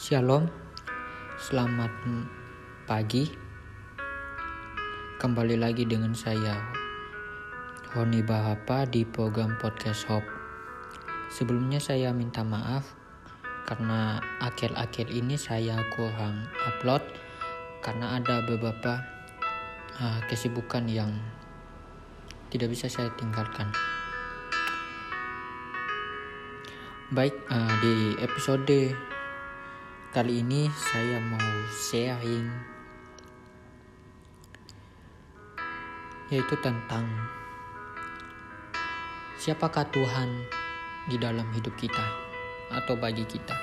Shalom, selamat pagi. Kembali lagi dengan saya, Honi Bahapa di program Podcast Hope. Sebelumnya saya minta maaf karena akhir-akhir ini saya kurang upload karena ada beberapa uh, kesibukan yang tidak bisa saya tinggalkan. Baik, uh, di episode Kali ini saya mau sharing yaitu tentang siapakah Tuhan di dalam hidup kita atau bagi kita.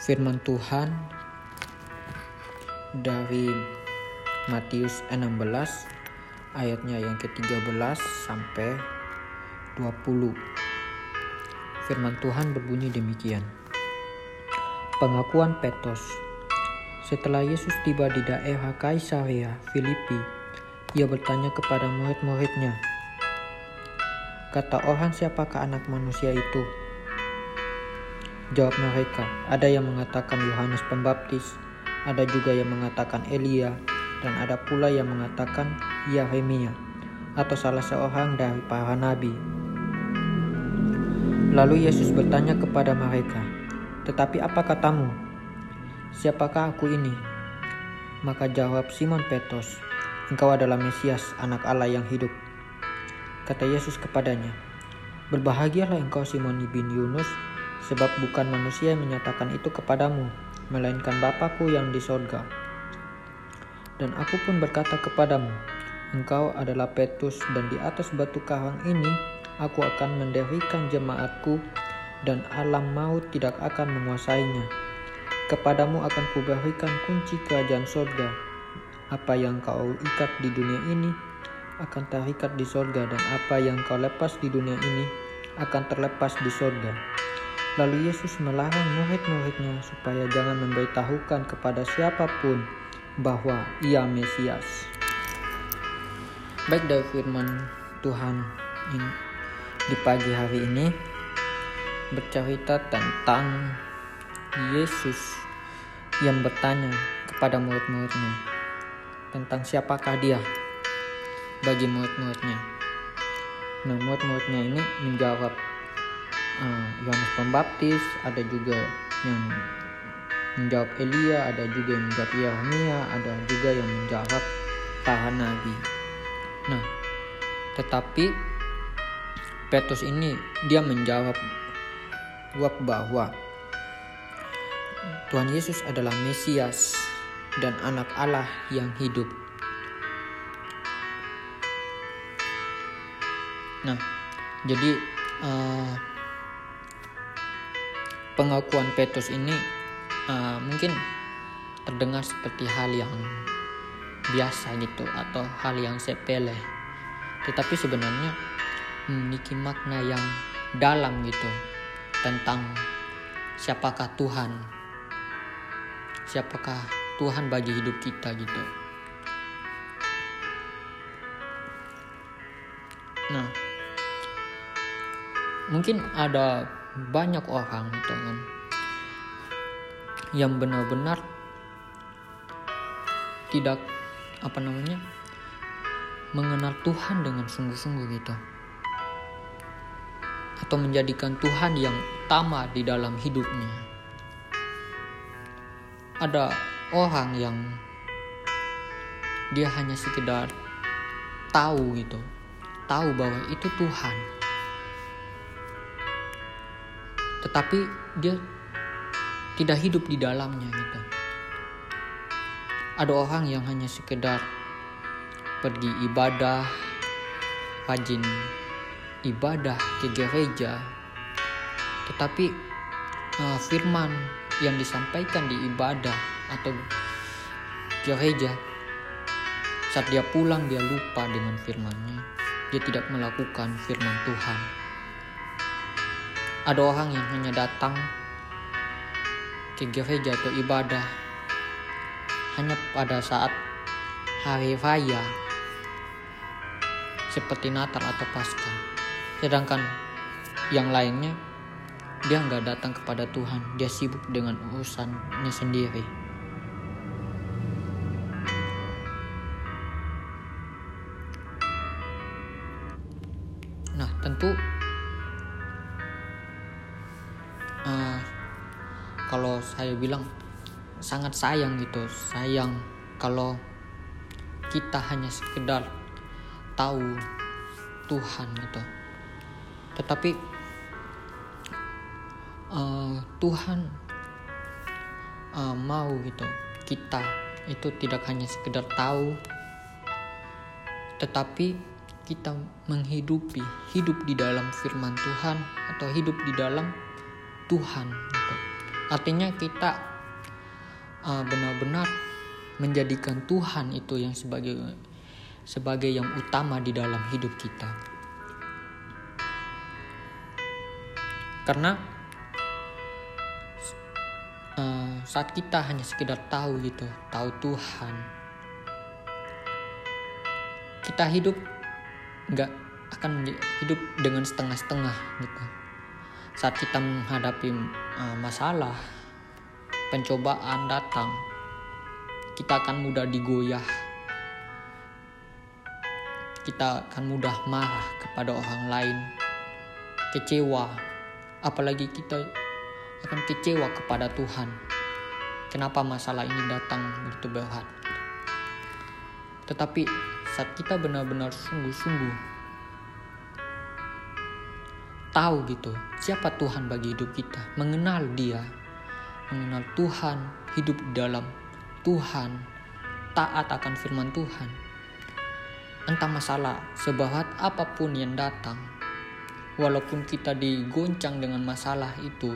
Firman Tuhan dari Matius 16 ayatnya yang ke-13 sampai 20. Firman Tuhan berbunyi demikian. Pengakuan Petrus Setelah Yesus tiba di daerah Kaisarea Filipi, ia bertanya kepada murid-muridnya, Kata orang siapakah anak manusia itu? Jawab mereka, ada yang mengatakan Yohanes Pembaptis, ada juga yang mengatakan Elia, dan ada pula yang mengatakan Yeremia, atau salah seorang dari para nabi. Lalu Yesus bertanya kepada mereka, tetapi apa katamu? Siapakah aku ini? Maka jawab Simon Petrus, Engkau adalah Mesias, anak Allah yang hidup. Kata Yesus kepadanya, Berbahagialah engkau Simon bin Yunus, sebab bukan manusia yang menyatakan itu kepadamu, melainkan Bapakku yang di sorga. Dan aku pun berkata kepadamu, Engkau adalah Petrus dan di atas batu karang ini aku akan mendirikan jemaatku dan alam maut tidak akan menguasainya. Kepadamu akan kuberikan kunci kerajaan sorga. Apa yang kau ikat di dunia ini akan terikat di sorga dan apa yang kau lepas di dunia ini akan terlepas di sorga. Lalu Yesus melarang murid-muridnya supaya jangan memberitahukan kepada siapa pun bahwa ia Mesias. Baik dari firman Tuhan di pagi hari ini bercerita tentang Yesus yang bertanya kepada murid-muridnya tentang siapakah dia bagi murid-muridnya. Nah, murid-muridnya ini menjawab uh, Yohanes Pembaptis, ada juga yang menjawab Elia, ada juga yang menjawab Yeremia, ada juga yang menjawab para nabi. Nah, tetapi Petrus ini dia menjawab bahwa Tuhan Yesus adalah Mesias dan anak Allah yang hidup. Nah, jadi uh, pengakuan Petrus ini uh, mungkin terdengar seperti hal yang biasa gitu atau hal yang sepele. Tetapi sebenarnya memiliki makna yang dalam gitu tentang siapakah Tuhan. Siapakah Tuhan bagi hidup kita gitu. Nah mungkin ada banyak orang gitu kan yang benar-benar tidak apa namanya mengenal Tuhan dengan sungguh-sungguh gitu atau menjadikan Tuhan yang utama di dalam hidupnya. Ada orang yang dia hanya sekedar tahu gitu, tahu bahwa itu Tuhan. Tetapi dia tidak hidup di dalamnya gitu. Ada orang yang hanya sekedar pergi ibadah, rajin ibadah ke gereja tetapi uh, firman yang disampaikan di ibadah atau gereja saat dia pulang dia lupa dengan firmannya. Dia tidak melakukan firman Tuhan. Ada orang yang hanya datang ke gereja atau ibadah hanya pada saat hari raya seperti Natal atau Paskah sedangkan yang lainnya dia nggak datang kepada Tuhan. Dia sibuk dengan urusannya sendiri. Nah tentu uh, kalau saya bilang sangat sayang gitu. Sayang kalau kita hanya sekedar tahu Tuhan gitu tetapi uh, Tuhan uh, mau gitu kita itu tidak hanya sekedar tahu tetapi kita menghidupi hidup di dalam firman Tuhan atau hidup di dalam Tuhan gitu. artinya kita uh, benar-benar menjadikan Tuhan itu yang sebagai sebagai yang utama di dalam hidup kita. Karena uh, saat kita hanya sekedar tahu gitu, tahu Tuhan, kita hidup nggak akan hidup dengan setengah-setengah gitu. Saat kita menghadapi uh, masalah, pencobaan datang, kita akan mudah digoyah kita akan mudah marah kepada orang lain, kecewa, apalagi kita akan kecewa kepada Tuhan. Kenapa masalah ini datang begitu? Tetapi saat kita benar-benar sungguh-sungguh tahu gitu siapa Tuhan bagi hidup kita, mengenal Dia, mengenal Tuhan, hidup di dalam Tuhan, taat akan firman Tuhan entah masalah seberat apa pun yang datang, walaupun kita digoncang dengan masalah itu,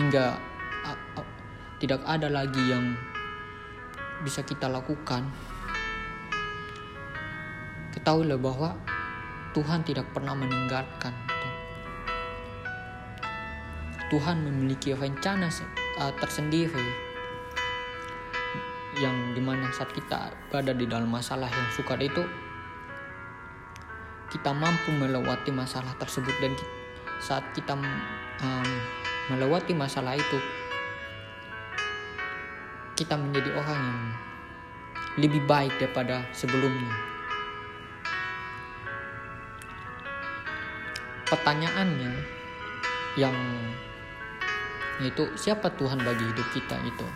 hingga uh, uh, tidak ada lagi yang bisa kita lakukan, ketahuilah bahwa Tuhan tidak pernah meninggalkan. Tuhan memiliki rencana uh, tersendiri yang di mana saat kita berada di dalam masalah yang sukar itu kita mampu melewati masalah tersebut dan saat kita um, melewati masalah itu kita menjadi orang yang lebih baik daripada sebelumnya. Pertanyaannya yang yaitu siapa Tuhan bagi hidup kita itu?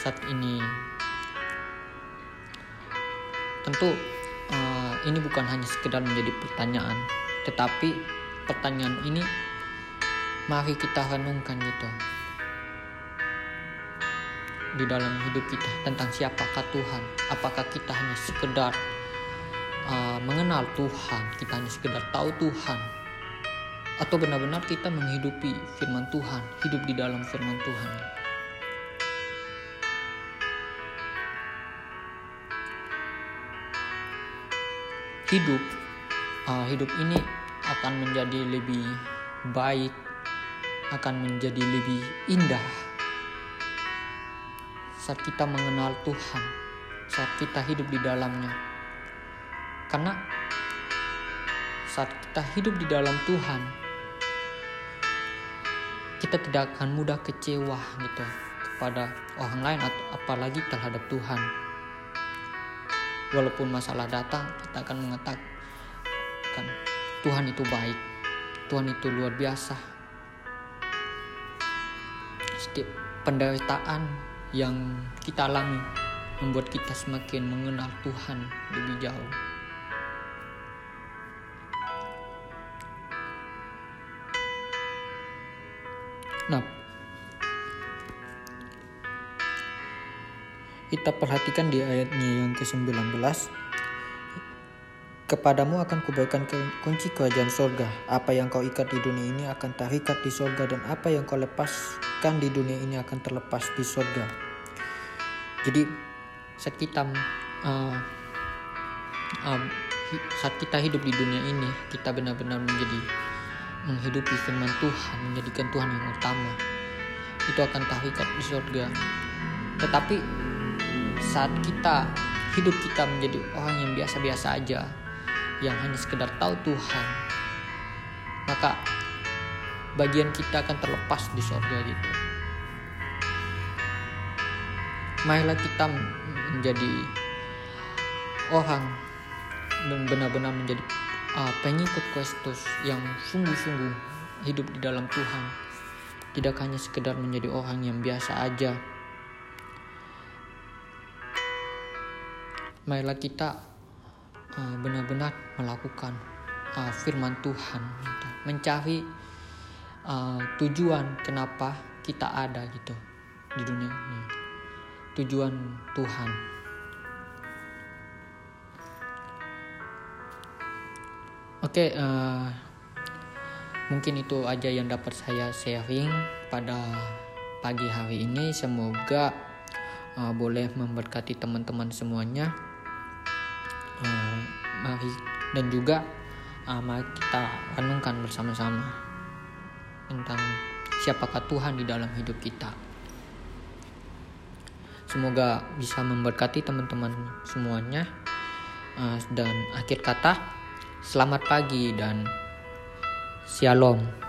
Saat ini tentu uh, ini bukan hanya sekedar menjadi pertanyaan tetapi pertanyaan ini mari kita renungkan gitu di dalam hidup kita tentang siapakah Tuhan? Apakah kita hanya sekedar uh, mengenal Tuhan? Kita hanya sekedar tahu Tuhan? Atau benar-benar kita menghidupi firman Tuhan hidup di dalam firman Tuhan hidup uh, hidup ini akan menjadi lebih baik akan menjadi lebih indah. Saat kita mengenal Tuhan saat kita hidup di dalamnya. Karena saat kita hidup di dalam Tuhan kita tidak akan mudah kecewa gitu kepada orang lain atau apalagi terhadap Tuhan walaupun masalah datang kita akan mengatakan Tuhan itu baik Tuhan itu luar biasa. Setiap penderitaan yang kita alami membuat kita semakin mengenal Tuhan lebih jauh. Nah, Kita perhatikan di ayatnya yang ke-19. Kepadamu akan kuberikan kunci kerajaan sorga. Apa yang kau ikat di dunia ini akan terikat di sorga dan apa yang kau lepaskan di dunia ini akan terlepas di sorga. Jadi saat kita uh, uh, saat kita hidup di dunia ini kita benar-benar menjadi menghidupi firman Tuhan menjadikan Tuhan yang utama itu akan terikat di sorga tetapi saat kita hidup kita menjadi orang yang biasa-biasa aja yang hanya sekedar tahu Tuhan maka bagian kita akan terlepas di sorga gitu. Marilah kita menjadi orang dan benar-benar menjadi uh, pengikut Kristus yang sungguh-sungguh hidup di dalam Tuhan. Tidak hanya sekedar menjadi orang yang biasa aja marilah kita uh, benar-benar melakukan uh, firman Tuhan. Mencari uh, tujuan kenapa kita ada gitu di dunia ini. Tujuan Tuhan. Oke uh, mungkin itu aja yang dapat saya sharing pada pagi hari ini. Semoga uh, boleh memberkati teman-teman semuanya mari dan juga uh, mari kita renungkan bersama-sama tentang siapakah Tuhan di dalam hidup kita. Semoga bisa memberkati teman-teman semuanya. Uh, dan akhir kata, selamat pagi dan shalom.